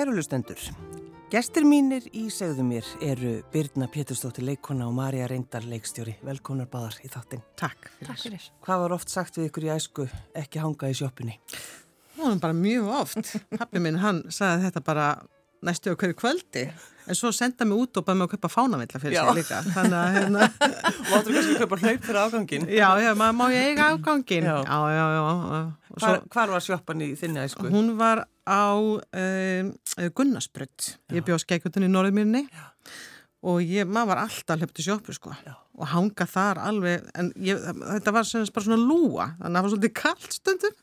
Kærulustendur, gestir mínir í segðu mér eru Birna Péturstóttir leikona og Marja Reyndar leikstjóri. Velkonar báðar í þáttinn. Takk fyrir. Takk fyrir. Hvað var oft sagt við ykkur í æsku ekki hanga í sjóppunni? Það var bara mjög oft. Pappi minn, hann sagði þetta bara næstu hverju kvöldi en svo senda mig út og bæði mig að kaupa fánavilla fyrir Já. sig líka. Þannig að hérna, Máttu kannski kaupa hlaup fyrir afgangin? já, já, maður má ég eiga afgangin. Já. Já, já, já. já. Og Hvar, hvar var sjóppan í þinni æsku? hún var á um, Gunnarsbrödd. Ég bjóð skeikutin í Norðmýrni og ég, maður var alltaf hlöpti sjópu sko Já. og hanga þar alveg en ég, þetta var sem bara svona lúa þannig að það var svolítið kallt stundum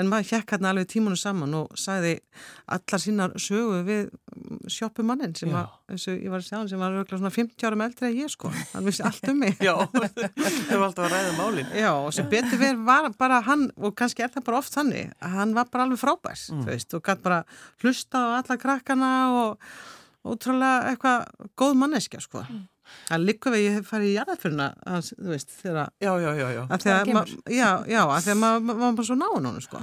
en maður hjekk hérna alveg tímunum saman og sagði allar sínar sögu við sjópumannin sem Já. var, eins og ég var að sjá hann sem var örugglega svona 50 árum eldri en ég sko hann vissi allt um mig Já, þau var alltaf að ræða málin. Já, og sem betur verið var bara hann, og kannski er það bara oft þannig, hann var bara alveg frábærs, Mm. þú veist, og gætt bara hlusta á alla krakkana og ótrúlega eitthvað góð manneskja, sko. Mm. Það líka við ég hef farið í jarðafyrna, þú veist, þegar að, Já, já, já, já. að því að, Það ma, maður ma, var bara svo náinn honum, sko.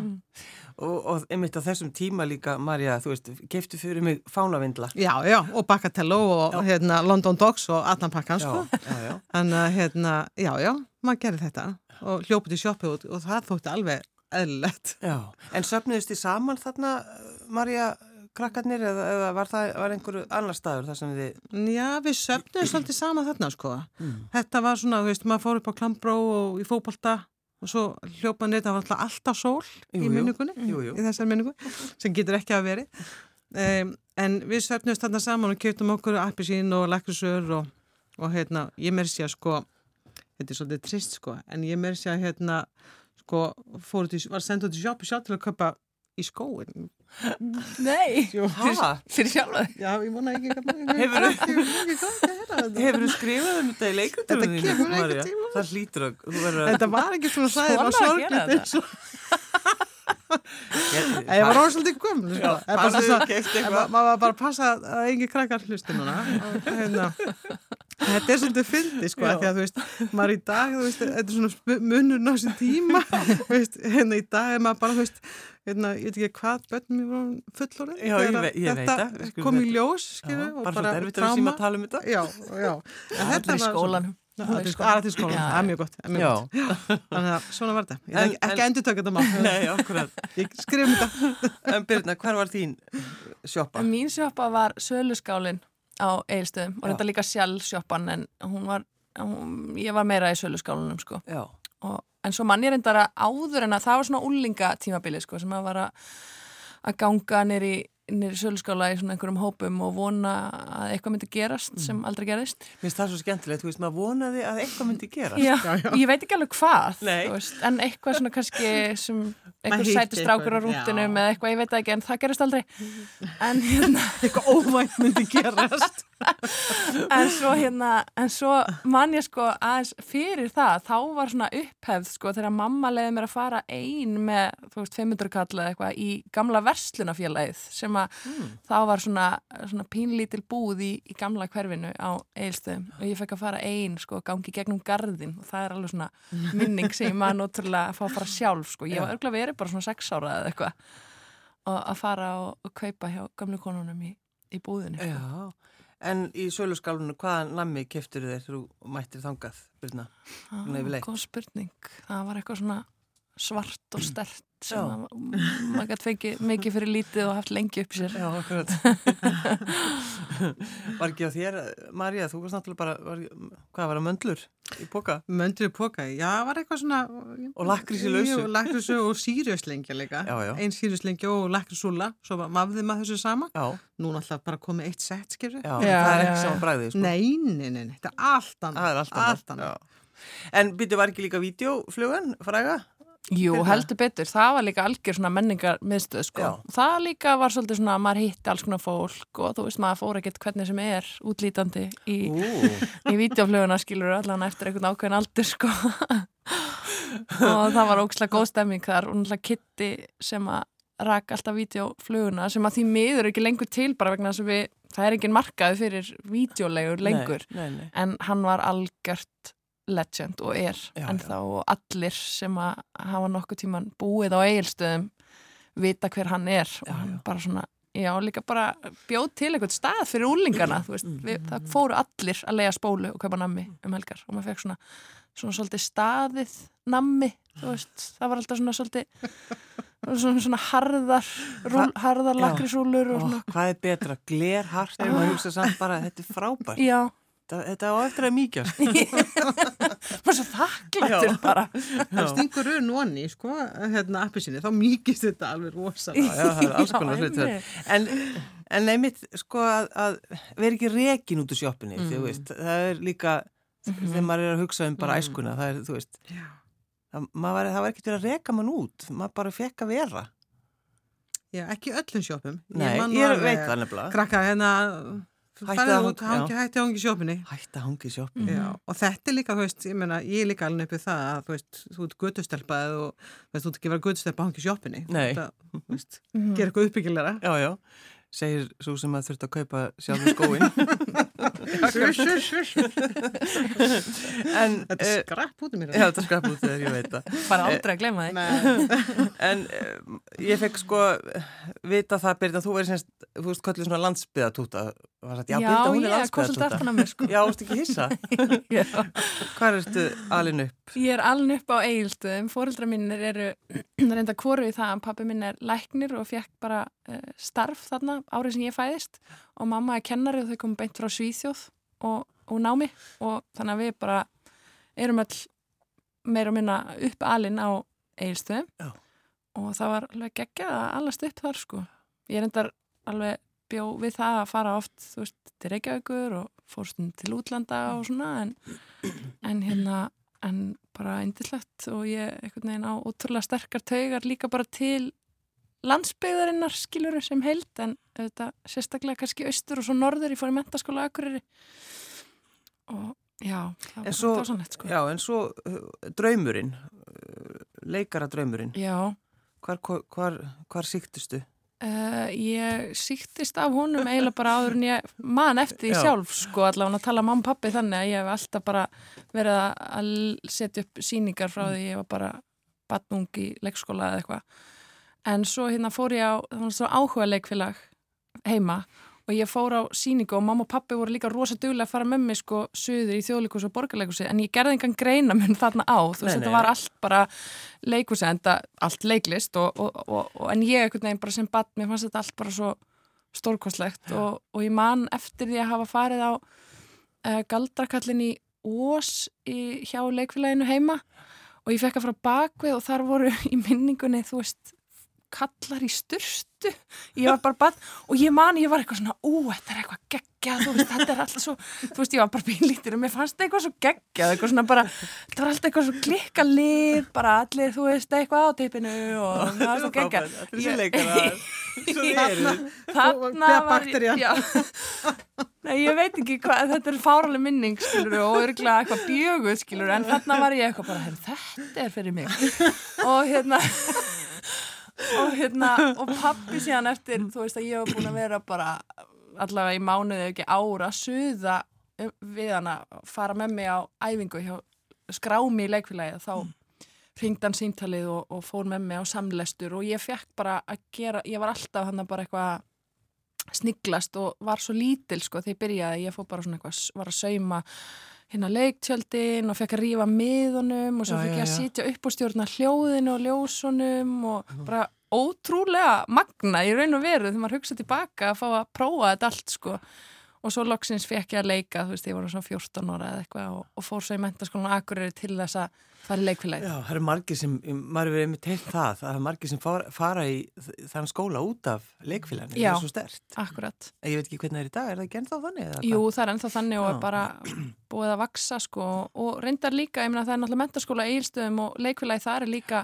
Og, og einmitt á þessum tíma líka, Marja, þú veist, keftu fyrir mig fánavindla. Já, já, og Baccatello og hérna, London Dogs og allan pakkan, sko. Já, já, já. Þannig að, hérna, já, já, maður gerir þetta og hljópið í sjoppu og, og það þótti alveg eðlilegt. Já, en söfnuðist þið saman þarna, Marja, krakkarnir, eða, eða var það var einhverju annar staður þar sem þið... Já, við söfnum svolítið sama þarna sko. Þetta var svona, þú veist, maður fór upp á Klambró og í fótbolta og svo hljópa neitt, það var alltaf sól Jú, í minningunni, Jú, jú. í þessar minningu, sem getur ekki að veri. Um, en við söfnumst þarna saman og kjöptum okkur appisín og lakrisur og, og hérna, ég meiri sé að sko, þetta er svolítið trist sko, en ég meiri sé að hérna, sko, í, var sendt út í sjópi sjálf til að köpa í skóin. Nei, fyrir sjálfa. Já, ég vona ekki Hefur þú skrifað um þetta í leikundum Þetta kemur einhvern tímann. Það hlýtur að... Þetta var ekki svona sæðir og sorglegt eins og ég var eitthvað. ma- maður var bara að passa að engi krakkar Og hérna, þetta er svolítið fyndi sko, því að þú veist, maður í dag þetta er svona sp- munur ná sér tíma. Hérna í dag er maður bara þú veist, hérna, ég veit ekki hvað börnum ég var fullorinn Já, ég ve- ég veit það, við þetta skulum kom í ljós Já, skilur, og bara svolítið erfitt að síma að tala um þetta. já, já, Allir í skólanum. Það er skólan, það er skólan, Já, það er mjög gott, Já. gott. Þannig að svona var þetta. Ég En- ekki, ekki en- endur tökja þetta mál. Nei, akkurat. Ég skrifum þetta. En Birna, hver var þín sjoppa? Mín sjoppa var söluskálin á Eilstöðum og Já. þetta líka sjálfsjoppan en hún var, hún, ég var meira í söluskálinum sko. Já, Og, en svo mann ég reyndar að áður en að það var svona úlinga tímabili sko sem að var að, að ganga nýri nýri söluskála í svona einhverjum hópum og vona að eitthvað myndi gerast sem aldrei gerist. finnst það svo skemmtilegt, þú veist, maður vonaði að eitthvað myndi gerast. Já, Já, já. ég veit ekki alveg hvað, veist, en eitthvað svona kannski sem einhver hitti sæti strákur á já. eða eitthvað, ég veit ekki, en það gerist aldrei. En hérna, Eitthvað óvænt myndi gerast. En svo hérna, en svo man ég sko aðeins fyrir það, þá var svona upphefð sko þegar mamma leiði mér að fara ein með, þú veist, 500 kall eða eitthvað í gamla verslunafélagið sem að þá var svona, svona pínlítil búð í, í gamla hverfinu á eilstöðum og ég fekk að fara ein sko, gangi gegnum garðin og það er alveg svona minning sem ég maður náttúrulega að fá að fara sjálf sko, ég var örgulega verið bara svona sex ára eða eitthvað og að fara og, og kaupa hjá gamlu konunum í, í búðinu sko. Já, en í söluskálunum, hvaða nammi keftur þér þegar þú mættir þangað? Svona yfirleitt. Góð spurning. Það var eitthvað svona svart og stert sem maður gæti fengið mikið fyrir lítið og haft lengi upp í sér. Já, akkurat. var ekki á þér, Marja, þú varst náttúrulega bara, var, hvað var það, möndlur í póka? Möndri póka, já, var eitthvað svona... Og lakrís í lausu. Jú, Lakrís og sírjuslengja líka. Einn sírjuslengja og lakrísúla, svo vafði maður þessu sama. Já, Nú náttúrulega bara komið eitt sett, skilur. já, Já, það er ekki saman bræðið, sko. Nei, nei, nei, nei, þetta er allt annað. Það er allt annað. Allt annað. Já. En byrju, var ekki líka vídeoflugan, fræga? Jú, heldur betur. Það var líka algjör svona menningar miðstöð, sko. Já. Það líka var svolítið svona að maður hitti alls konar fólk og þú veist maður fór ekkert hvernig sem er útlítandi í, í vídeofluguna skilur allan eftir einhvern ákveðin aldur, sko. og það var ókslega góð stemming þar og náttúrulega Kitty sem að rak alltaf vídeofluguna sem að því miður ekki lengur til bara vegna þess að við, það er engin markaði fyrir vídeolegur lengur Nei, nei, nei. en hann var algjört legend og er Já, ennþá og allir sem að hafa nokkuð tíman búið á eigilstöðum vita hver hann er og Já, hann já. bara svona Já, líka bara bjóð til eitthvað stað fyrir úlingana, veist, við, það fóru allir að leiða spólu og kaupa nammi um helgar og maður fekk svona, svona svolítið staðið nammi, þú veist, það var alltaf svona svolítið, svona, svona harðar, rúl, harðar lakrisúlur og Ó, svona. hvað er betra, glerhart? Og maður hugsa samt bara, þetta er frábært. Já, þetta, þetta á eftir að mýkjast maður svo þakklættur bara. Það stingur raun onni, sko, hérna appisinni, þá mýkist þetta alveg rosalega. Er en, en einmitt, sko, að, að vera ekki rekin út úr sjoppinni, Mm. þú veist það er líka, þegar maður er að hugsa um bara Mm. æskuna, það er, þú veist Já. það, var, það var ekkert verið að reka mann út maður bara fekk að vera Já, ekki öllum man ég, alveg- veit það nefnilega Krakka, hérna, Hætti að hangi, já. hætti að hangi í sjoppunni. hætt að hangi í sjoppinni Já, og þetta er líka, þú veist, ég meina, ég er líka alveg uppið það að, þú veist, þú ert götustelpað og, þú veist, þú ert ekki verið götustelpað að hangi í sjoppunni. Nei. Þetta, þú veist, gera eitthvað uppbyggilega. já, já, segir svo sem að þurft að kaupa sjálfur skóin en Þetta eh, er skrapp út um mér. já, þetta skrap út þegar ég veit það Bara aldrei að gleyma því. Nei, En um, ég fekk sko vita það, Birna, þú verið semst, þú veist, kallið svona landsbyðatúta. Var sagt, já, Já, Birna, hún er ég kom svolítið landsbyðatúta. aftan að mér, sko. Já, ekki hissa? Já. Hvað ertu alin upp? Ég er alveg upp á eigilstöðum, fóreldra mínir eru reynda kóru í það að pappi minn er læknir og fekk bara uh, starf þarna árið sem ég fæðist og mamma er kennari og þau komum beint frá Svíþjóð og, og námi og þannig að við bara erum öll meira og minna upp alinn á eigilstöðum Já. og það var alveg geggjað að allast upp þar sko. Ég reyndar alveg bjó við það að fara oft, þú veist, til Reykjavíkur og fórstum til útlanda og svona en, en hérna en bara eindillegt og ég einhvern veginn á ótrúlega sterkar taugar líka bara til landsbyggðarinnar skiluru sem held en þetta sérstaklega kannski austur og svo norður ég fór í mentaskóla Akureyri. Og já, það En var svo- sannett sko. Já, en svo uh, draumurinn, uh, leikara draumurinn, Já, hvar, hvar, hvar, síktustu? Uh, ég síktist af honum eiginlega bara áður en ég man eftir því Já. sjálf sko allavega að tala mamma og pappi þannig að ég hef alltaf bara verið að- að setja upp síningar frá því ég var bara batnung í leikskóla eða eitthvað en svo hérna fór ég á áhuga leikfélag heima og ég fór á síningu og mamma og pappi voru líka rosa duglega að fara með mig sko suður í þjóðleikus og borgarleikusi en ég gerði engan greina mun þarna á þú veist þetta var allt bara leikusi en þetta allt leiklist og, og, og, en ég einhvern veginn bara sem badd mér fannst þetta allt bara svo stórkostlegt og, og ég man eftir því að hafa farið á uh, galdrakallin í Ós í, hjá leikfélaginu heima og ég fekk að fara bakvið og þar voru í minningunni þú veist kallar í styrstu ég var bara bann og ég man ég var eitthvað svona ú, þetta er eitthvað geggjað þú veist, þetta er alltaf svo, þú veist, ég var bara bínlítir og mér fannst eitthvað svo geggjað eitthvað svona bara, þetta var alltaf eitthvað svo klikka lið bara allir, þú veist, eitthvað á tippinu og það var svo geggjað. Er þessi leikarar, svo þið eru. þarna var. Nei, ég veit ekki hvað, þetta er fáraleg minning skilur og örgulega eitthvað bjöguð skilur en þarna var ég eitthvað bara, "Heyrðu, þetta er fyrir mig. Og hérna og hérna og pappi síðan eftir, þú veist að ég var búin að vera bara allavega í mánuði ekki ára að suða við hann að fara með mig á æfingu hjá skrámi í leikfélagi þá ringd hann síntalið og, og fór með mig á samlestur og ég fekk bara að gera, ég var alltaf hann bara eitthvað sniglast og var svo lítil sko þegar ég byrjaði, ég fór bara svona eitthvað, var að sauma hérna leiktjöldin og fekk að rífa miðunum og svo fekk ég að sitja upp og stjórna hljóðinu og ljósunum og bara ótrúlega magna í raun og veru þegar maður hugsa tilbaka að fá að prófa þetta allt sko og svo loksins fekk ég að leika, þú veist, ég var svona 14 ára eða eitthvað og, og fór svo í mentaskólan Akureyri til þess að fara í leikfélagi. Já, það eru margir sem, maður hefur einmitt heilt það, það eru margir sem fara, fara í þann skóla út af leikfélaginu, það Já. er svo stert. Akkurat. Ég veit ekki hvernig það er í dag, er það ekki ennþá þannig? Jú, það er ennþá þannig og Já. er bara búið að vaksa sko og reyndar líka, ég meina það er náttúrulega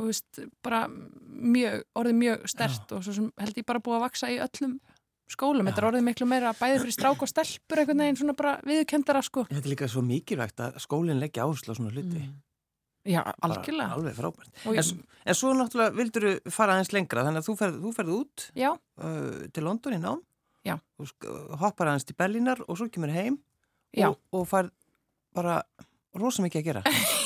og er veist, bara mjög, orðið mjög stert og svo sem held ég bara búið að vaksa í öllum skólum, þetta er orðið miklu meira bæði fyrir strák og stelpur einhvern veginn svona bara viðkendara sko. Þetta er líka svo mikilvægt að skólinn leggja áherslu á svona hluti. Já, Bara algjörlega. Alveg frábært. En, ég, s- en svo náttúrulega vildur þú fara aðeins lengra, þannig að þú ferð, þú ferð út uh, til London í nám. Hoppar aðeins til Berlínar og svo kemur heim Já. og, og fær bara rosa mikið að gera.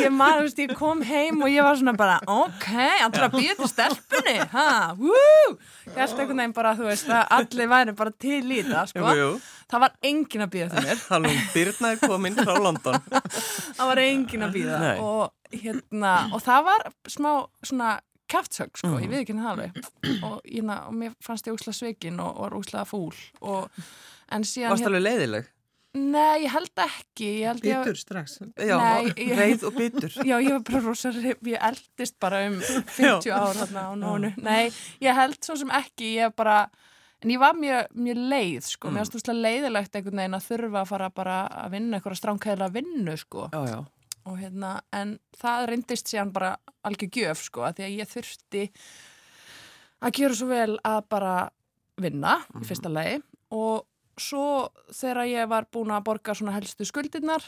ég man, þú veist, ég kom heim og ég var svona bara, ok, allra býða til stelpunni, ha, wú ég held einhvern veginn bara, þú veist, að allir væri bara til í það, sko Jú, jú. það var engin að býða til mér Halló, Birna er komin frá London. það var engin að býða og hérna, og það var smá svona kæftsögg, sko, ég við ekki það alveg og, hérna, og mér fannst ég úslega svekin og, og var úslega fúl og, en síðan, Varst alveg leiðileg? Nei, ég held ekki ég held ég, Býtur strax. Já, Nei, ég- reið og bitur. Já, ég var bara rosa, hrif- ég eldist bara um 50 ár þarna á nónu. Nei, ég held svo sem ekki, ég bara, en ég var mjög, mjög leið, sko. Mér finnst þú leiðilegt einhvern veginn að þurfa að fara bara að vinna eitthvað stránkæðilega vinnu, sko. Já, já. Og hérna, en það reyndist síðan bara algjör gjöf, sko, að því að ég þurfti að gera svo vel að bara vinna í fyrsta lagi og svo þegar ég var búin að borga svona helstu skuldirnar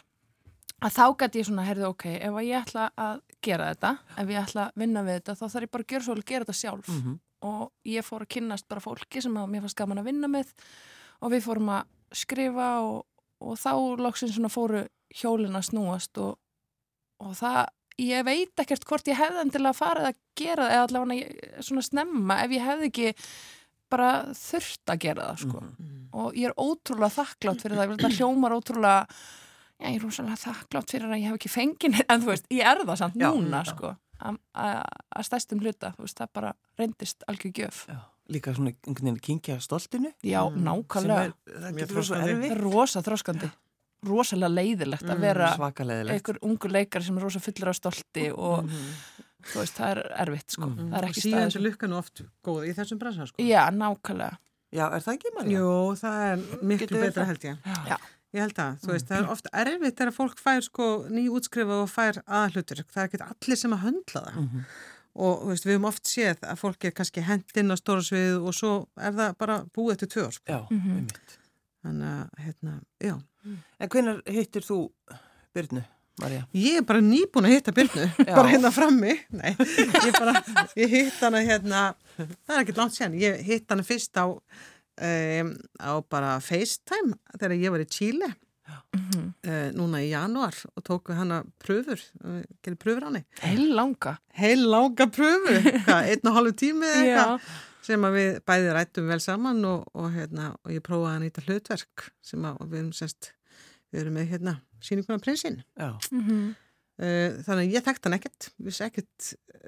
að þá gæti ég svona, heyrðu, ok, ef ég ætla að gera þetta, ef ég ætla að vinna við þetta, þá þarf ég bara að gera svo vel að gera þetta sjálf Mhm. og ég fór að kynnast bara fólki sem að mér fannst gaman að vinna með og við fórum að skrifa og, og þá loksins svona fóru hjólin að snúast og, og það, ég veit ekkert hvort ég hefði endilega farið að gera það eða allavega svona snemma ef ég hefði ekki bara þurft að gera það, sko Mhm. og ég er ótrúlega þakklátt fyrir það, þetta hljómar ótrúlega já, ég er rosalega þakklátt fyrir að ég hef ekki fengið neitt, en þú veist, ég er það samt Já. núna, Já. sko að- stæstum hluta, þú veist, það bara reyndist algjör gjöf. Já. Líka svona einhvern veginn kynkja stoltinu. Já, Mm, nákvæmlega. það Mjög getur verið svo erfið. rosa þróskandi, rosalega leiðilegt að vera Svaka leiðilegt. einhver ungu leikari sem er rosa fullur af stolti og Mhm. Þú veist, það er erfitt, sko Mm. það er Og ekki síðan staðið til lukkan oft góð í þessum bransa, sko. Já, nákvæmlega Já, er það ekki Marja? Jú, það er miklu Getur betra held ég. Já. Ég held að, þú veist, það er ofta erfitt þegar fólk fær sko nýjútskrifa og fær aðhlutur. Það er ekki allir sem að höndla það. Mhm. Og þú veist, við höfum oft séð að fólk er kannski hent inn á stóra sviðu og svo er það bara búið eftir tvö ár. Sko. Já, Mhm. einmitt. Þannig að, hérna, já. En hvenær hittir þú Birnu, Marja? Ég er bara nýbúin að hitta Byrnu, bara hérna frammi. Nei, ég bara, ég hitt hana hérna, það er ekkert langt sér, ég hitt hana fyrst á, um, á bara FaceTime þegar ég var í Chile. Mhm. uh, núna í januar og tók við hana pröfur, uh, gerir pröfur hann Heil langa heil langa pröfu, hvað, einn og hálfu tími eða Já, eitthvað, sem að við bæði rættum vel saman og, og, hérna, og ég prófaði í þetta hlutverk sem að við erum semst við erum með hérna síninguna prinsinn. Já. mhm. Uh, þannig að ég þekkt hann ekkert vissi ekkert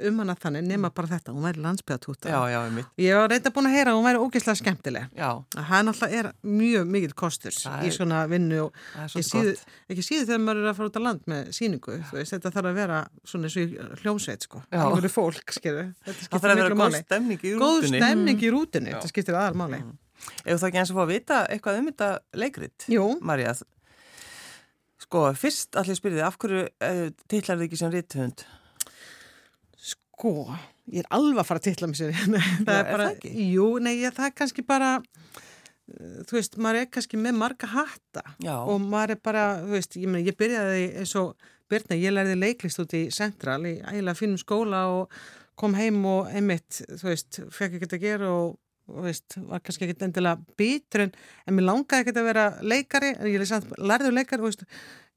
um hana þannig nema bara þetta, hún væri landsbyðatúta Já, já, einmitt. ég var reynda búin að heyra að hún væri ógeðslega skemmtileg. Já, að hann alltaf er mjög mikill kostur í svona vinnu síðu, ekki síðu þegar maður er að fara út á land með síningu, þú veist, þetta þarf að vera svona eins og í hljómsveit, sko, fólk, Það skiptir þarf að vera góð stemning í Góð rútunni. stemning í rútunni, Já. þetta skiptir aðal máli. Mm. Ef það ekki eins og fá að vita eitthvað um þetta leikrit, Jú, Marja, sko, fyrst allir spyrði, af hverju uh, titlar þið ekki sem rithöfund? sko, ég er alveg að fara að titla mig sér, það Já, er er bara, það ekki? jú, nei, ég, það er kannski bara, uh, þú veist, maður er kannski með marga hatta Já, og maður er bara, þú veist, ég, meni, ég byrjaði eins og Birna, ég lærði leiklist út í Central í ægilega fínum skóla og kom heim og einmitt, þú veist, fekk ekkert að gera og veist, var kannski ekkert endilega bitur en, en mér langaði ekkert að vera leikari, en ég lærði leikari, þú veist,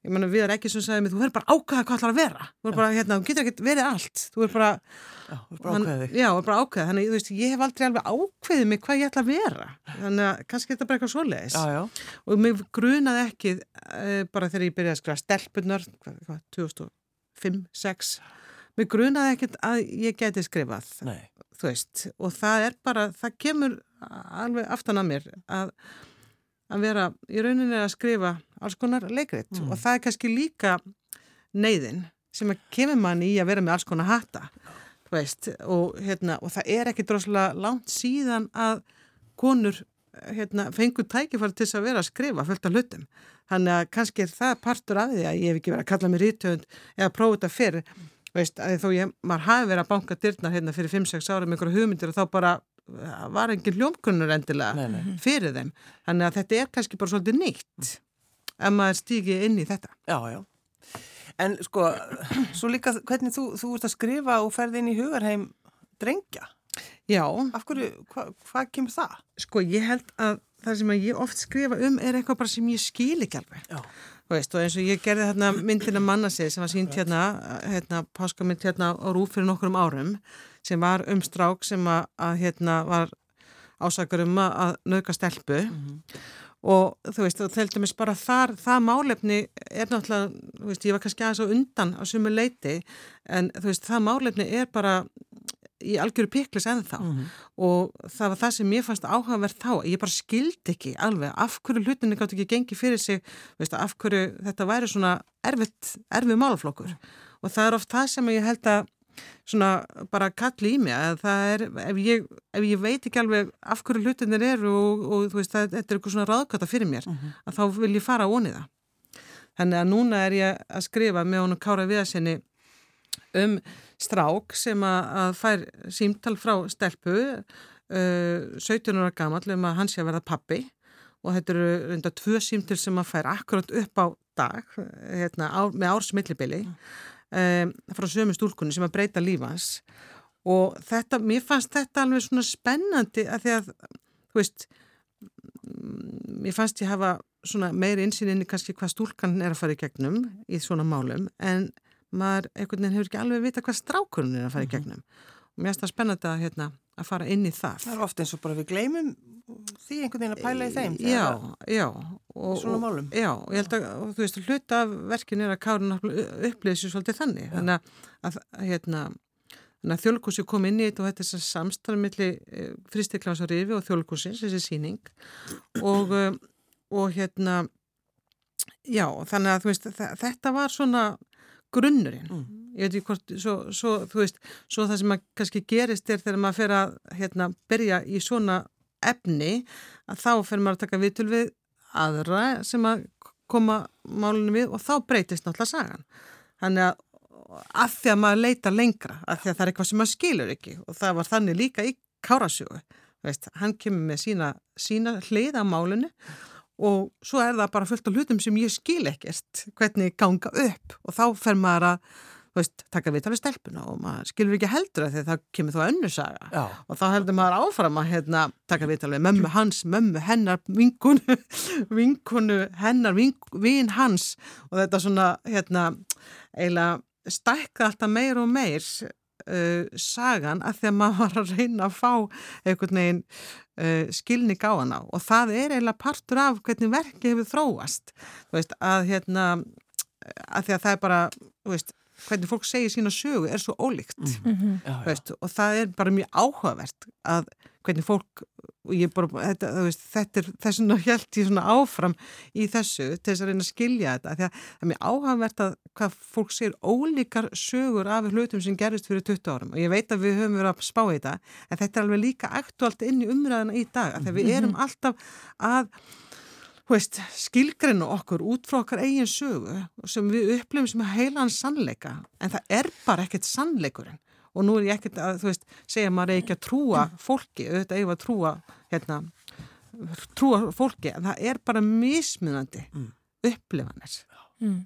ég menna við erum ekki sem sagði mig, þú verður bara ákvæða hvað ætlar að vera, þú bara, hérna, þú getur ekkert verið allt, þú verður bara, er bara ákveða, þannig, þú veist, ég hef aldrei alveg ákveðið mig hvað ég ætla að vera, þannig að kannski er þetta bara eitthvað svoleiðis. Já, já, og mig grunaði ekki uh, bara þegar ég byrjaði að skrifa stelpunar hvað, hvað, 2005-06 mig grunaði ekkit að ég geti skrifað. Nei, þú veist, og það er bara það kemur alveg aftan að mér að, að vera í rauninni að skrifa alls konar leikrit Mm. og það er kannski líka neyðin sem að kemur mann í að vera með alls konar hatta þú veist, og, hérna, og það er ekki droslega langt síðan að konur hérna, fengur tækifæri til þess að vera að skrifa fullt af hlutum. Þannig að kannski er það partur af því að ég hef ekki verið að kalla mig rítöfund eða prófa þetta fyrir veist, að þó ég, maður hafi verið að banka dyrnar hérna fyrir 5-6 ára með einhverju hugmyndir og þá bara uh, var engin hljómkunnur endilega nei, nei. fyrir þeim. Þannig að þetta er kannski bara svolítið nýtt ef maður stýgi inn í þetta. Já, já. En sko, svo líka hvernig þú, þú ert að skrifa og ferði inn í hugarheim drengja. Já, Af hverju, hva, hvað kemur það? sko ég held að það sem ég oft skrifa um er eitthvað bara sem ég skil ekki alveg. Veist, og eins og ég gerði hérna myndina mannasið sem var sínt hérna, hérna páskamynd hérna á rúf fyrir nokkur um árum sem var um strák sem að, að hérna var ásakar um að nöðka stelpu mm -hmm. og þú veist, og þeldum við bara þar, það málefni er náttúrulega, þú veist, ég var kannski aðeins á undan á sumu leiti, en þú veist, það málefni er bara í algjöru piklis ennþá mm -hmm. og það var það sem ég fannst áhugaverð þá ég bara skildi ekki alveg af hverju hlutinni gátt ekki gengi fyrir sig veist, af hverju þetta væri svona erfitt, erfið málflokkur og það er oft það sem ég held að svona bara kalli í mig að það er, ef ég, ef ég veit ekki alveg af hverju hlutinir eru og, og þú veist, það, þetta er eitthvað svona ráðkata fyrir mér mm -hmm. að þá vil ég fara á oniða þannig að núna er ég að skrifa með honum Kára Viðarsinni um strák sem að fær símtal frá stelpu uh, 17 ára gammal um að hans sé að verða pappi og þetta eru undar tvö símtil sem að fær akkurat upp á dag hérna, á, með ársmillibili um, frá sömu stúlkunni sem að breyta lífans og þetta, mér fannst þetta alveg svona spennandi að því að, þú veist mér fannst ég hafa svona meiri insýninni kannski hvað stúlkan er að fara í gegnum í svona málum en maður einhvern veginn hefur ekki alveg vita hvað strákurinn er að fara í mhm. gegnum. Og mér finnst það spennandi að, hérna, að fara inn í það. Það er ofta eins og bara við gleymum því einhvern veginn að pæla í þeim Já, já. og, Svona málum. Já, og ég held að, og, þú veist, hluta af verkin er að Kárin upplýði sér svolítið þannig. Já. þannig að, hérna Þannig að þjólkúsi kom inn í þetta og þetta er þess að samstæða millir eh, fristiklása rifi og þjólkúsins, þessi síning og, eh, og hérna já, þannig að veist, þetta var svona grunnurinn. Mm. ég veit ekki hvort, svo, svo, þú veist svo það sem að kannski gerist er þegar maður fer að hérna, byrja í svona efni, að þá fer maður að taka vitul við aðra sem að koma málunum við og þá breytist náttúrulega sagan. Þannig að að því að maður leita lengra að því að það er eitthvað sem maður skilur ekki og það var þannig líka í Kárasjóðu hann kemur með sína, sína hlið á málunni og svo er það bara fullt af hlutum sem ég skil ekkert hvernig ganga upp. Og þá fer maður að veist, taka viðtalið stelpuna og maður skilur ekki heldur að því að það kemur þá önnu saga. Já. og þá heldur maður áfram að hérna, taka viðtalið mömmu hans, mömmu hennar vinkunu, vinkunu hennar, vink, vin hans. Og þetta svona hérna, eiginlega stækka alltaf meir og meir uh, sagan að því að maður var að reyna að fá einhvern veginn uh, skilning á hana. Og það er eiginlega partur af hvernig verkið hefur þróast. Veist, að hérna að því að það er bara veist, hvernig fólk segir sína sögu er svo ólíkt. Mm -hmm. veist, og það er bara mjög áhugavert að hvernig fólk og ég bara, þetta, veist, þetta er þess vegna held ég svona áfram í þessu til þess að reyna að skilja þetta því að það er mjög áhugavert að hvað fólk segir ólíkar sögur af hlutum sem gerist fyrir 20 árum og ég veit að við höfum verið að spá þetta en þetta er alveg líka aktuált inn í umræðina í dag að við erum mhm. alltaf að veist, skilgreinu okkur út frá okkar eigin sögu sem við upplifum sem heilan sannleika en það er bara ekkert sannleikurinn og nú er ég ekkert að, þú veist, segja maður ekki að trúa fólki, auðvitað eigum að trúa hérna, trúa fólki en það er bara mismunandi mm. upplifanir mm.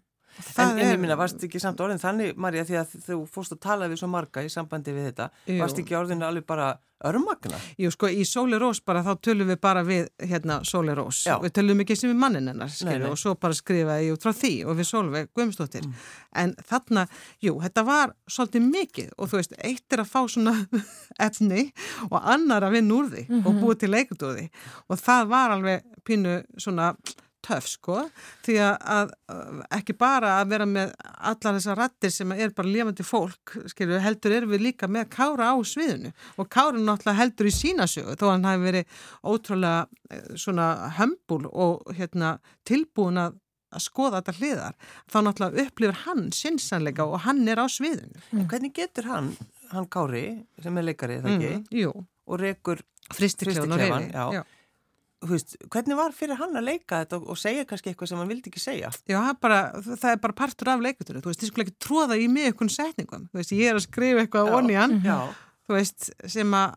En, en ég minna, varst ekki samt orðin þannig, Marja, því að þú fórst að tala við svo marga í sambandi við þetta, jú. varst ekki orðin alveg bara örmagna? Jú, sko, í Sóli Rós bara, þá tölum við bara við hérna Sóli Rós, Já. við tölum ekki sem við mannin hennar, skilju, og svo bara skrifaði ég út frá því og við Sólveig Guðmstóttir mm. en þarna, jú, þetta var svolítið mikið og þú veist, eitt er að fá svona efni og annar að vinna úr því mm -hmm. og búið til leikundúði og það var alveg pínu svona töf sko því að ekki bara að vera með allar þessar rattir sem er bara lifandi fólk skilju, heldur er við líka með Kára á sviðinu. Og Kára náttúrulega heldur í sína sögu þó hann hafi verið ótrúlega eh, svona hömbul og hérna, tilbúin að að skoða þetta hliðar, þá náttúrulega upplifir hann sinnsanleika og hann er á sviðinu. En hvernig getur hann, hann Kári, sem er leikari, það ekki, mm, og rekur fristiklefan og reyfi, já. já Veist, hvernig var fyrir hann að leika þetta og segja kannski eitthvað sem hann vildi ekki segja? Já, bara, það er bara partur af leikutur þú veist, ég skulle ekki tróða í mig einhvern setningum. Þú veist, ég er að skrifa eitthvað á onni hann þú veist, sem að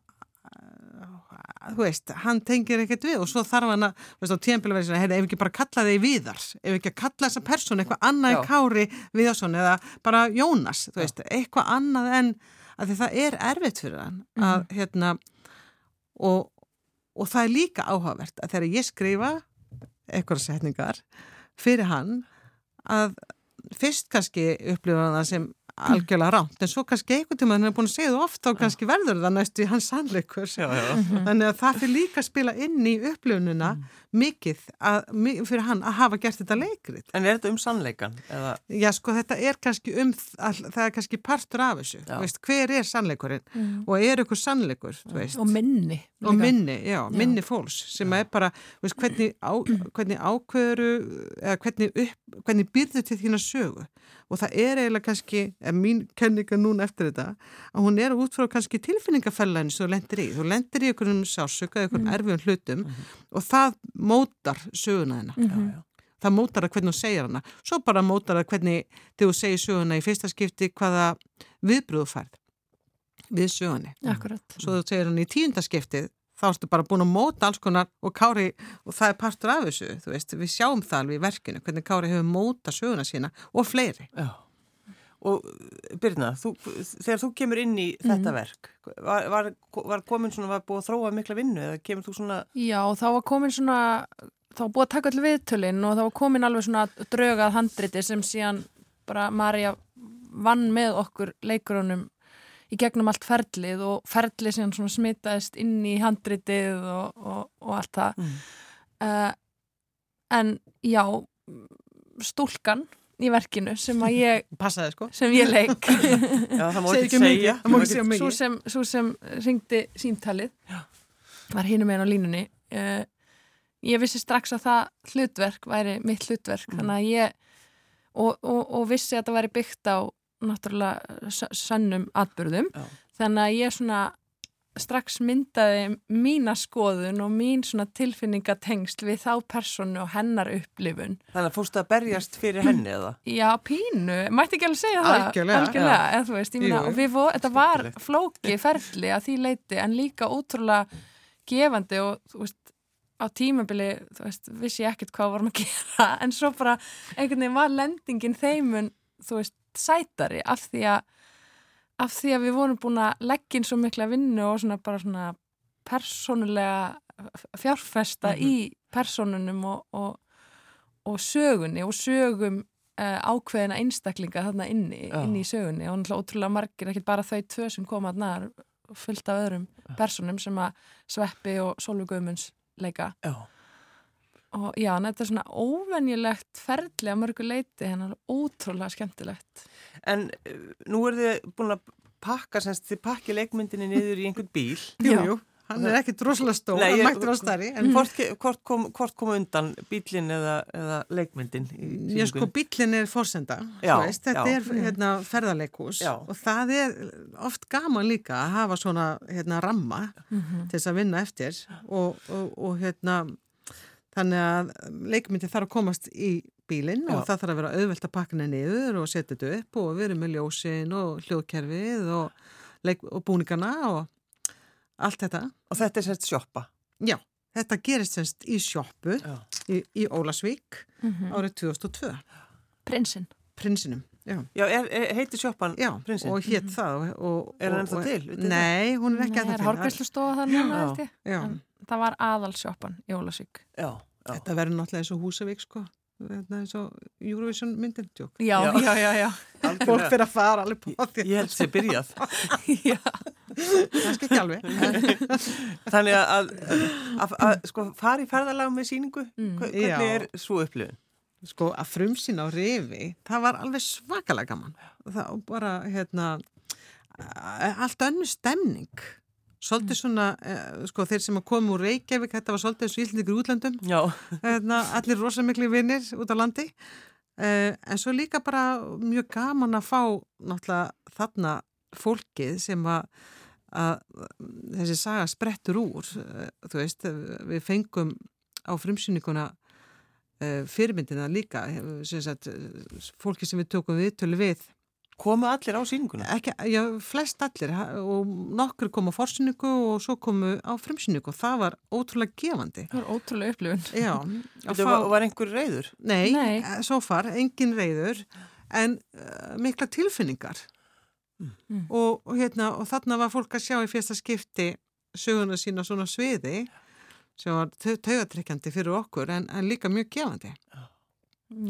þú veist, hann tengir ekkert við og svo þarf hann að, þú veist, á svona, hefur ekki bara kallað þig viðar ef ekki að kalla þessa persón eitthvað annað í kári við og svona, eða bara Jónas þú veist, eitthvað annað en að því það er erfitt fyrir hann að, mm. hérna og og það er líka áhugavert að þegar ég skrifa eitthvað setningar fyrir hann að fyrst kannski upplifa það sem algjörlega rámt en svo kannski einhvern tíma hann er búin að segja það oft og kannski verður það næstu í hans sannleikur. Já, já. þannig að það fyrir líka að spila inn í upplifununa mikið að, fyrir hann að hafa gert þetta leikrit. En er þetta um sannleikan? Eða, Já, sko, þetta er kannski um, all, það er kannski partur af þessu, Já. veist, hver er sannleikurinn? Og er ykkur sannleikur, veist, og minni og minni, já, minni fólks sem er bara, veist, hvernig, á, hvernig ákveðuru, eða hvernig, upp, hvernig byrðu til þína sögu og það er eiginlega kannski, en mín kenninga núna eftir þetta, að hún er út frá kannski tilfinningafellæðin sem þú lendir í, þú lendir í einhverjum sásöka, einhverjum erfiðum hlutum og það mótar söguna þina já, já. það mótar það hvernig þú segir hana. Svo bara mótar það hvernig þegar þú segir söguna í fyrsta skipti hvaða viðbröðu færð við sögunni. Akkurat. svo þú segir hann í tíunda skiptið þá ertu bara búin að móta alls konar og Kári, og það er partur af þessu þú veist, við sjáum það alveg í verkinu hvernig Kári hefur móta söguna sína og fleiri Já. Og Birna, þú, þegar þú kemur inn í þetta verk, var, var, var komin svona, var búið að þróa mikla vinnu eða kemur þú svona, Já, þá var komin svona, þá var búið að taka allir viðtölinn og þá var komin alveg svona draugað handriti sem síðan bara Marja vann með okkur leikurunum í gegnum allt ferlið og ferlið svona smitaðist inn í handritið og, og, og allt það. Mm. Uh, en já, stúlkan í verkinu sem að ég, passaði sko sem ég leik já það Segðu ekki segja. svo sem, svo sem ringdi síntalið var hinum einn á línunni uh, ég vissi strax að það hlutverk væri mitt hlutverk Mm. þannig að ég og, og, og vissi að það væri byggt á náttúrulega s- sönnum atbyrðum Já. þannig að ég svona strax myndaði mína skoðun og mín svona tilfinningatengsl við þá personu og hennar upplifun. Þannig að fórstu að berjast fyrir henni eða? Já, pínu, mætti ekki alveg segja það? Algjörlega, Algjörlega, eða þú veist, ég vo, þetta var flóki ferli að því leiti en líka ótrúlega gefandi og þú veist á tímabili, þú veist, vissi ég ekkert hvað varum að gera, en svo bara einhvern veginn var lendingin þeimun þú veist, sætari af því að af því að við vorum búin að leggja inn svo mikla vinnu og svona bara svona persónulega fjárfesta Mhm. í persónunum og, og, og sögunni og sögum uh, ákveðina einstaklinga þarna inni, Já. inni í sögunni og náttúrulega ótrúlega margir, ekki bara þau tvö sem koma þarna fullt af öðrum personum sem að Sveppi og Sólvi Guðmunds leika Já. Og já, þetta er svona óvenjulegt ferli að mörgu leiti en alveg ótrúlega skemmtilegt En uh, nú er þið búin að pakka, semst þið pakki leikmyndinni niður í einhvern bíl. Jú, Já. jú, hann er ekki droslega stór, Nei, hann mættur á stærri en Hvort, ke- hvort, kom, hvort kom undan bílinn eða, eða leikmyndin? Ég sko, bíllinn er fórsenda, Já, veist, þetta já. er hérna, ferðarleikús Já. og það er oft gaman líka að hafa svona hérna, ramma Mhm. til þess að vinna eftir og, og, og hérna, þannig að leikmyndi þarf að komast í bílinn og Já. það þarf að vera auðvelt að pakka henni niður og setja þetta upp og við erum með ljósin og hljóðkerfið og, og búningana og allt þetta. Og þetta er semst sjoppa. Já, þetta gerist semst í sjoppu Já. í, í Ólasvík Mhm. árið 2002, Prinsinn prinsinum. Já. Já, er, er, heitir sjoppan Já, prinsinn? og hétt það og, og, Er hann og- ennþá og- til? Nei, hún er ekki Nei, að það er hárgræslustóða það núna Já. ég Já, En það var aðalsjoppan í Ólasvík Já, já. þetta verður náttúrulega eins og Húsavík sko Þetta eins og Eurovision myndin tjók. Já, Já. já, já, Fólk fyrir að fara alveg på því Ég held sér byrjað. já. Kannski ekki alveg Þannig að, að, að, að sko, fara í ferðalag með síningu, Mm. hvernig Já. er svo upplifun? Sko að frumsýna á rifi Það var alveg svakalega gaman Það var bara hérna Allt önnu stemning Svolítið svona, eh, sko þeir sem að koma úr Reykjavík, þetta var svolítið eins og ílningur í útlöndum. Já, hérna, allir rosamikli vinnir út á landi. Eh, en svo líka bara mjög gaman að fá náttúrulega þarna fólkið sem að, að þessi saga sprettur úr. Eh, þú veist, við fengum á frumsýninguna eh, fyrirmyndina líka sem sagt, fólki sem við tókum við koma allir á síninguna? ekki, já, flest allir og nokkur kom á forsýningu og svo komu á frumsýningu og það var ótrúlega gefandi Það var ótrúlega upplifun já, Þetta var, var einhver reyður? Nei, Nei. Nei. svo far, engin reyður en uh, mikla tilfinningar Mm. og, og, hérna, og þarna var fólk að sjá í fyrsta skipti söguna sína á svona sviði sem var taugatrykkjandi fyrir okkur en, en líka mjög gefandi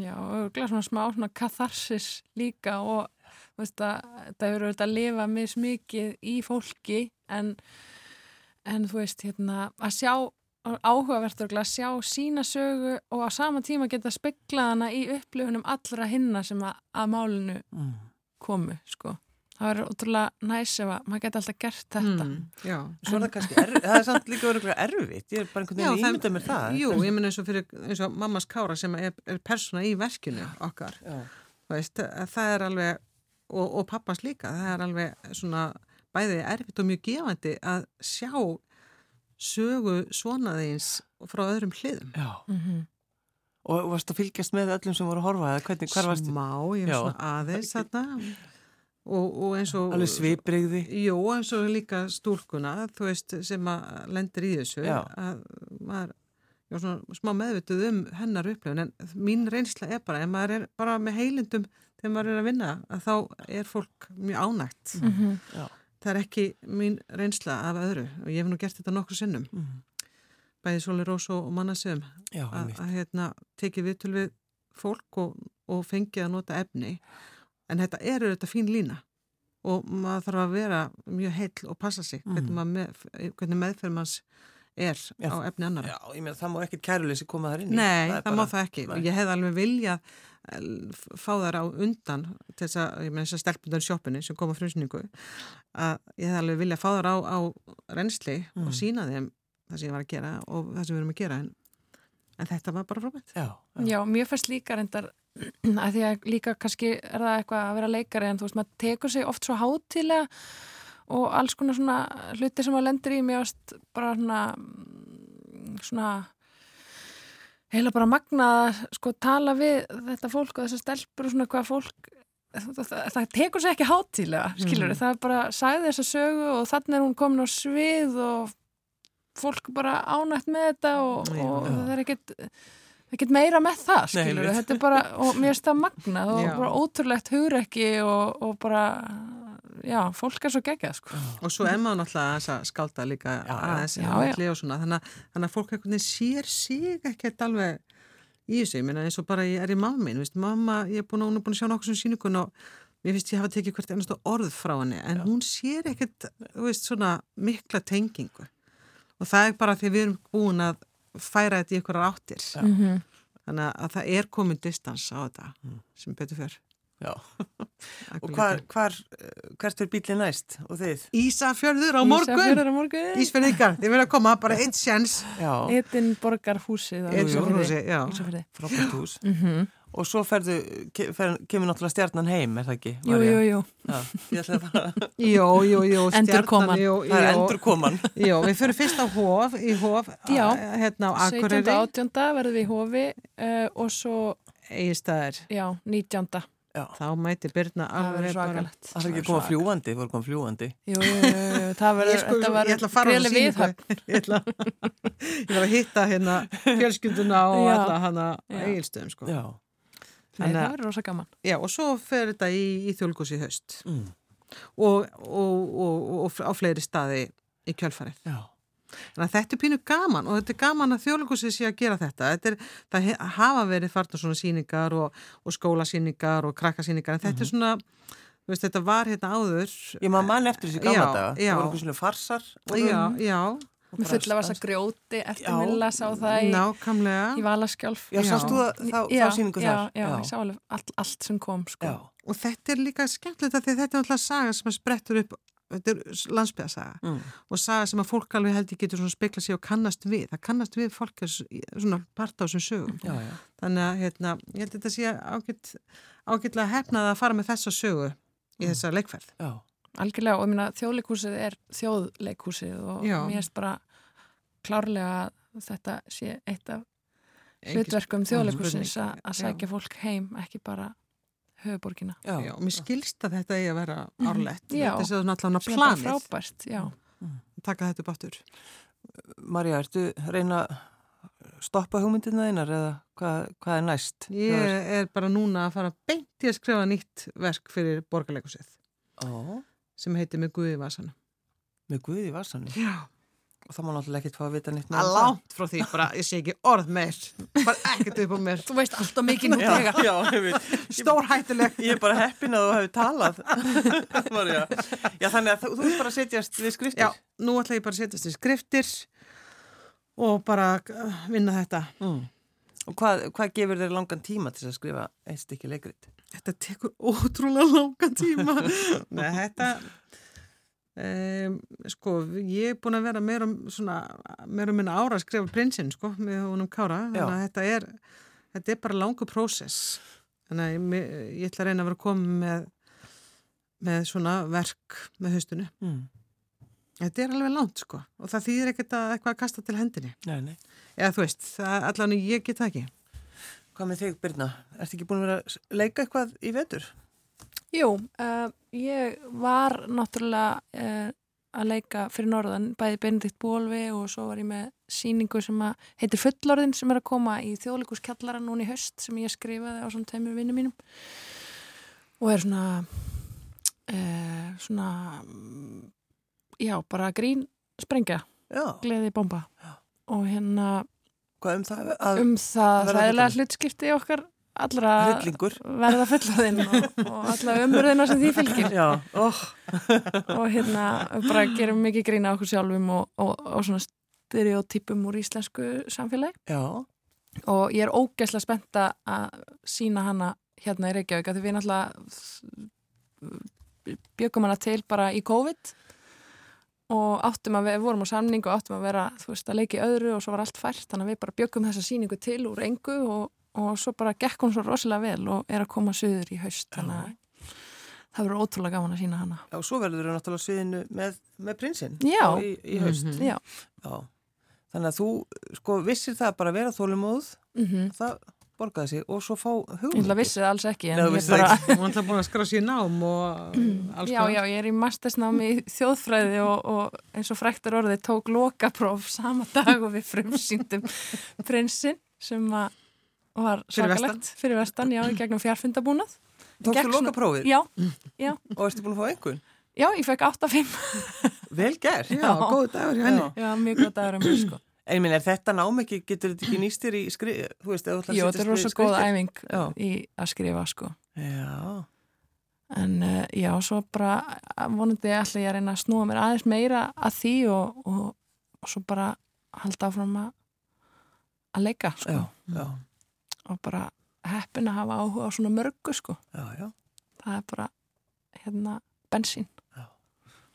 Já, og glæð svona smá svona katharsis líka og veist að það eru auðvitað að lifa mismikið í fólki en, en þú veist hérna að sjá áhugavert að sjá sína sögu og á sama tíma geta speklaðana í upplifunum allra hinna sem að, að málinu Mm. komu sko. Það verður ótrúlega næs ef að maður geti alltaf gert þetta. Mm, já. Svo er það kannski, er, það er samt líka verið eitthvað erfitt, ég er bara einhvern veginn ímyndað mér það. Jú, ég menn eins og fyrir eins og mammas Kára sem er, er persóna í verkinu okkar. Veist, að það er alveg, og, og pappans líka, það er alveg svona bæði erfitt og mjög gefandi að sjá sögu svonaðins frá öðrum hliðum. Já. Mm Og varst að fylgjast með öllum sem voru að horfa, eða hvernig, hvar varstu? Smá, ég var svona aðeins þarna og, og eins og... Alveg svipriði. Jú, eins og líka stúlkuna, þú veist, sem að lendir í þessu, Já. að maður, já, svona smá meðvituð um hennar upplifun, en mín reynsla er bara, ef maður er bara með heilindum þegar maður er að vinna, að þá er fólk mjög ánægt. -hmm. Já. Það er ekki mín reynsla af öðru og ég hef nú gert þetta nokkur sinnum, Mm. bæði Sóli Rós og Mannasöfum, Já, að, að hérna, tekið viðtöl við fólk og, og fengið að nota efni en þetta eru þetta fín lína og maður þarf að vera mjög heill og passa sig hvernig, Mm. með, hvernig meðferð manns er Já, á efni annara Já, ég meina það má ekkert kæruleysi koma þar inn í. Nei, það, má bara- það ekki Nei. ég hef alveg viljað fá þar á undan til þess að, ég meina þess að stelpundan sjoppinni sem kom á frumsningu að ég hef alveg viljað fá þar á, á reynsli Mm. og sína þeim það sem ég var að gera og það sem við erum að gera en, en þetta var bara frábært Já, já. Já, mér fannst líka reyndar að því að líka kannski er það eitthvað að vera leikari en þú veist, maður tekur sig oft svo hátilega og alls konar svona hluti sem maður lendir í varst bara svona svona heila bara magnað að sko tala við þetta fólk og þessar stelpur og svona hvað fólk það, það, það tekur sig ekki hátilega skilur Mm. það er bara sagði þessa sögu og þannig er hún komin á svið og fólk bara ánægt með þetta og, Já. og það er ekkert ekkert meira með það, Nei, skilur einmitt. þetta er bara, og mér finnst það magnað og Já. bara ótrúlegt hugrekki og, og bara já, fólk er svo geggjað, sko og svo er maður náttúrulega að skálda líka aðeins þannig, að- þannig að fólk veginn sér sig ekkert alveg í þessu, ég meina eins og bara ég er í veist, mamma, ég er búin að, búin að sjá nokkuð sem síningun og mér finnst ég hafa tekið hvert ennast orð frá henni en Já. hún sér ekkert, þú veist, svona mikla tengingu og það er bara því við erum búin að færa þetta í einhverjar áttir Já. -hmm. þannig að það er komin distans á þetta Mm. sem betur fyrr Já. Og hvar, hvar, eh, hvert er bílinn næst og þið? Ísafjörður á morgun Ísafjörður á morgun Ísfjörðingar, þið vilja koma bara eitt sjens Já, Edin borgarhúsið á Eitt jú, jú. Ísafjörði, já frábært hús. mm -hmm. Og svo ferðu, ke, fer, kemur náttúrulega stjarnan heim, er það ekki? Jú, jú, jú, Jú, jú, jú, Endurkoman. stjarnan, það er jú. endur koman. Jú, við fyrir fyrst á Hof, í Hof, Já. a- hérna á 17. Akureyri, 18. verðum við í hofi uh, og svo, Egistæðir. já, 19. Já, Þá mæti Birna alveg bara. svakalegt það er ekki að koma fljúandi, voru koma fljúandi. Jú, jú, jú, jú, það Ég, verður, sko, þetta ég ætla að verður fara á viðhöfn Ég ætla, ég að hitta hérna fjölskylduna og alla hana eigilstöðum, sko. Já. Nei, það verður rosa gaman Já, og svo fer þetta í, í þjólgús í haust Mm. og, og, og, og á fleiri staði í kjölfarið. Já. Þannig að þetta er pínu gaman og þetta er gaman að þjóðleikusið sé að gera þetta. þetta er, það hafa verið farta svona síningar og, og skólasíningar og krakkasíningar en þetta er svona, þú veist, þetta var hérna áður. Ég maður mann eftir þessi gamla Já, daga. já. Það voru svona farsar. Já, já, bara fulla vasa stans- grjóti eftir Já. Milla sá það í, nákvæmlega. í Valaskjálf Já, Já. sástu það þá, já, þá síningu já, þar? já, ég sá alveg allt, allt sem kom sko. Já. Og þetta er líka skemmtilegt að þetta er alltaf saga sem að sprettur upp, þetta er landsbyðasaga Mm. og saga sem að fólk alveg held ég getur spekla sig og kannast við. Það kannast við fólk er svona part á þessum sögum. Já, já. Þannig að hérna, ég held að þetta sé ágætt, ágætlega hefnað að fara með þessa sögu í Mm. þessa leikferð. Já. Algjörlega og ég meina þjóðleikhúsið er þjóðleikhúsið og Já. mér finnst bara klárlega að þetta sé eitt af hlutverkum að að sækja fólk heim, ekki bara höfuborgina. Já. Já, og mér skilst að þetta eigi að vera árlegt. Mhm. Já. Þetta er svona allavega Sem er planið frábært, já. taka þetta upp áttur. Marja, ertu reyna að stoppa hugmyndina þínar eða hvað, hvað er næst? Ég er bara núna að fara beint í að skrifa nýtt verk fyrir borgarleikusið Ó, sem heitir með Guði Vasan. með Guði í vassanum. Já. Og það má náttúrulega ekkert fá að vita nýtt að langt frá því, bara ég sé ekki orð meir bara ekkert upp á mér Þú veist alltaf mikið nú Já, þegar. já, stór hættileg Ég er bara heppin að þú hefði talað. Marja. Já, þannig að þú, þú er bara að setjast við skriftir. já, nú ætla ég bara að setjast í skriftir og bara uh, vinna þetta Mm. Og hvað, hvað gefur þér langan tíma til að skrifa eitt stykki leikrit? þetta tekur ótrúlega langan tíma Nei, þetta um, sko, ég er búin að vera meira, svona, meira minna ára að skrifa prinsinn, sko, með honum Kára þannig að þetta er, þetta er bara langu prósess þannig að ég, ég ætla að reyna að vera að koma með með svona verk með haustunni Mm. þetta er alveg langt, sko og það þýðir ekkert að eitthvað að kasta til hendinni Nei, nei. eða þú veist, allan ég get það ekki Hvað með þig, Birna? Ertu ekki búin að vera að leika eitthvað í vetur? Jú, uh, ég var náttúrulega uh, að leika fyrir norðan, bæði Benedikt Bólvi og svo var ég með síningu sem að heitir Fullorðin sem er að koma í þjóðlíkuskjallara núna í höst sem ég skrifaði á svona tveimur vinnum mínum og er svona uh, svona já, bara grín sprengja, Já. gleði bomba og hérna um það? Að um það verða ræðilega hlutskipti okkar allra hryllingur? verða fullorðin og, og alla umurðina sem því fylgir Já, óh. og hérna bara gerum mikið grína okkur sjálfum og, og, og svona stereotypum úr íslensku samfélagi Já. og ég er ógeðslega spenta að sína hana hérna í Reykjavík því við náttúrulega bjögum hana til bara í COVID og áttum að við vorum á samning og áttum að vera, þú veist, að leiki öðru og svo var allt fært, þannig að við bara bjögum þessa síningu til úr engu og, og svo bara gekk hún svo rosalega vel og er að koma söður í haust, þannig að það verður ótrúlega gaman að sína hana. Já, svo verður þau náttúrulega á sviðinu með, með prinsinn. Í, í haust. Mhm. Já, Já. Þannig að þú, sko, vissir það bara að vera þólumóð, mhm. það borgaði sig og svo fá Ég hugmynd. ætla að vissi það alls ekki en Nei, þú ég vissir það bara, Hún er alltaf búin að skrá sér nám og alls já, já, ég er í mastersnámi í þjóðfræði og, og eins og fræktur orðið tók lokapróf sama dag og við frumsýndum prinsinn sem að var svakalegt fyrir vestan, já, í gegnum fjárfundabúnað. Tókstu svona- loka prófið Já, já, og erstu búin að fá einhvern? já, ég fekk 8-5. Vel gert. Já, góð dagur hjá henni. Já, mjög gott aðra mér, sko. En minn, er þetta nám ekki, getur þetta ekki nýst þér í skrif, þú veist, ef þú ætlar að Jú, setjast þetta er rosa góð skriftir? æfing Já. í að skrifa, sko. Já, En uh, já, svo bara uh, vonandi ætla ég að reyna að snúa mér aðeins meira að því og, og, og svo bara halda áfram að leika, sko. já, já, Og bara heppin að hafa áhuga á svona mörgu, sko. já, já. Það er bara, hérna, bensín.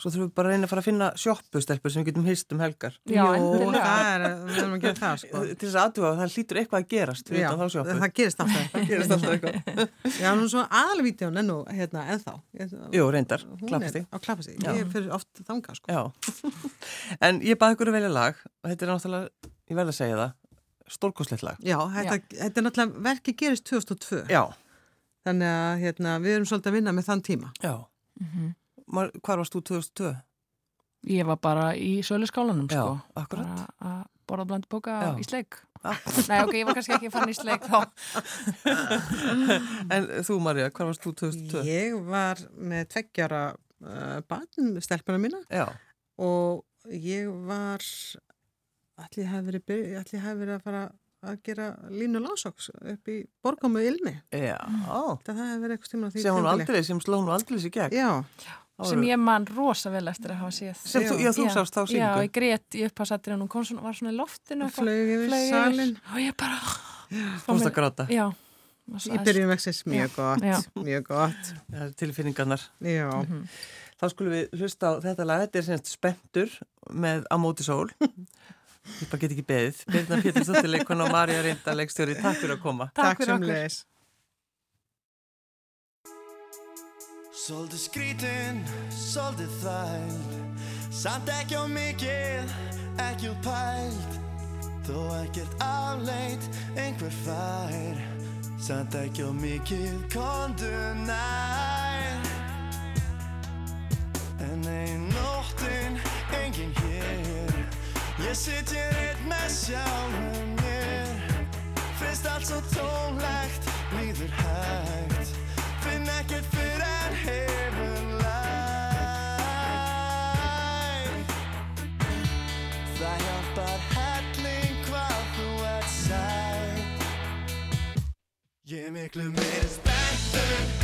Svo þurfum við bara að reyna að fara að finna sjoppustelpur sem við getum hýst um helgar. Já, endilega. það er, við erum að gera það, sko. Til þess að aðduga að það hlýtur eitthvað að gerast við Já, það gerist alltaf. Það gerist alltaf eitthvað. Já, nú svo aðalvítjón ennú, hérna, ennþá. Ég- Jú, reyndar, þig. Á klappast Já. Ég fyrir oft þanga, sko. Já. En ég baði ykkur að velja lag og þetta er náttúrulega, ég verð að segja það, stórkoslegt lag. Já, þetta, þetta er náttúrulega, verkið gerist 2002. Já. Þannig að, hérna, við erum svolítið að vinna með þann tíma. Já. Mm Mar, hvar varst þú 2002? Ég var bara í söluskálanum, Já, sko. akkurat. Bara að borða bland bóka Já. í sleik. Ah. Nei, ok, ég var kannski ekki fann í sleik þá. En þú Marja, hvar varst þú 2002? Ég var með tveggjara uh, barn, stelpuna mína Já. og ég var allir hef verið, ég hef verið að fara að gera línu lásóks upp í borgamu ilmi. Já. Það hefði verið eitthvað tíma á því Sem hún aldrei, sem sló hún aldrei sér gegn. Já, Sem ég man rosa vel eftir að hafa séð. Sem þú, já, þú Já. sást þá Já, syngu. ég grét í upphásattir og hún kom svona, var svona í loftinu. það flög yfir salin Og ég bara... Þú varst að gráta. Já. í byrjun vextis, mjög gott, Já. mjög gott. Það er tilfinningarnar. Já, Mhm. Þá skulum við hlusta á þetta lag. Þetta er semst Spentur með Á móti sól. Ég bara get ekki beðið. Birna Pétursdóttir leikon og Marja Reynda leikstjóri. Takk fyrir að koma. Takk fyrir sem okkur. leis. Svolítið skrítin, svolítið þæld Samt ekki á mikið, ekki út pælt Þó ekkert afleit, einhver fær Samt ekki á mikið, kondu nær Ég sitji reitt með sjálfum mér. Finnst allt svo tónlegt, líður hægt. Finn ekkert fyrir en hefur lægt Það hjálpar helling hvað þú ert sætt Ég miklu mér spenntur.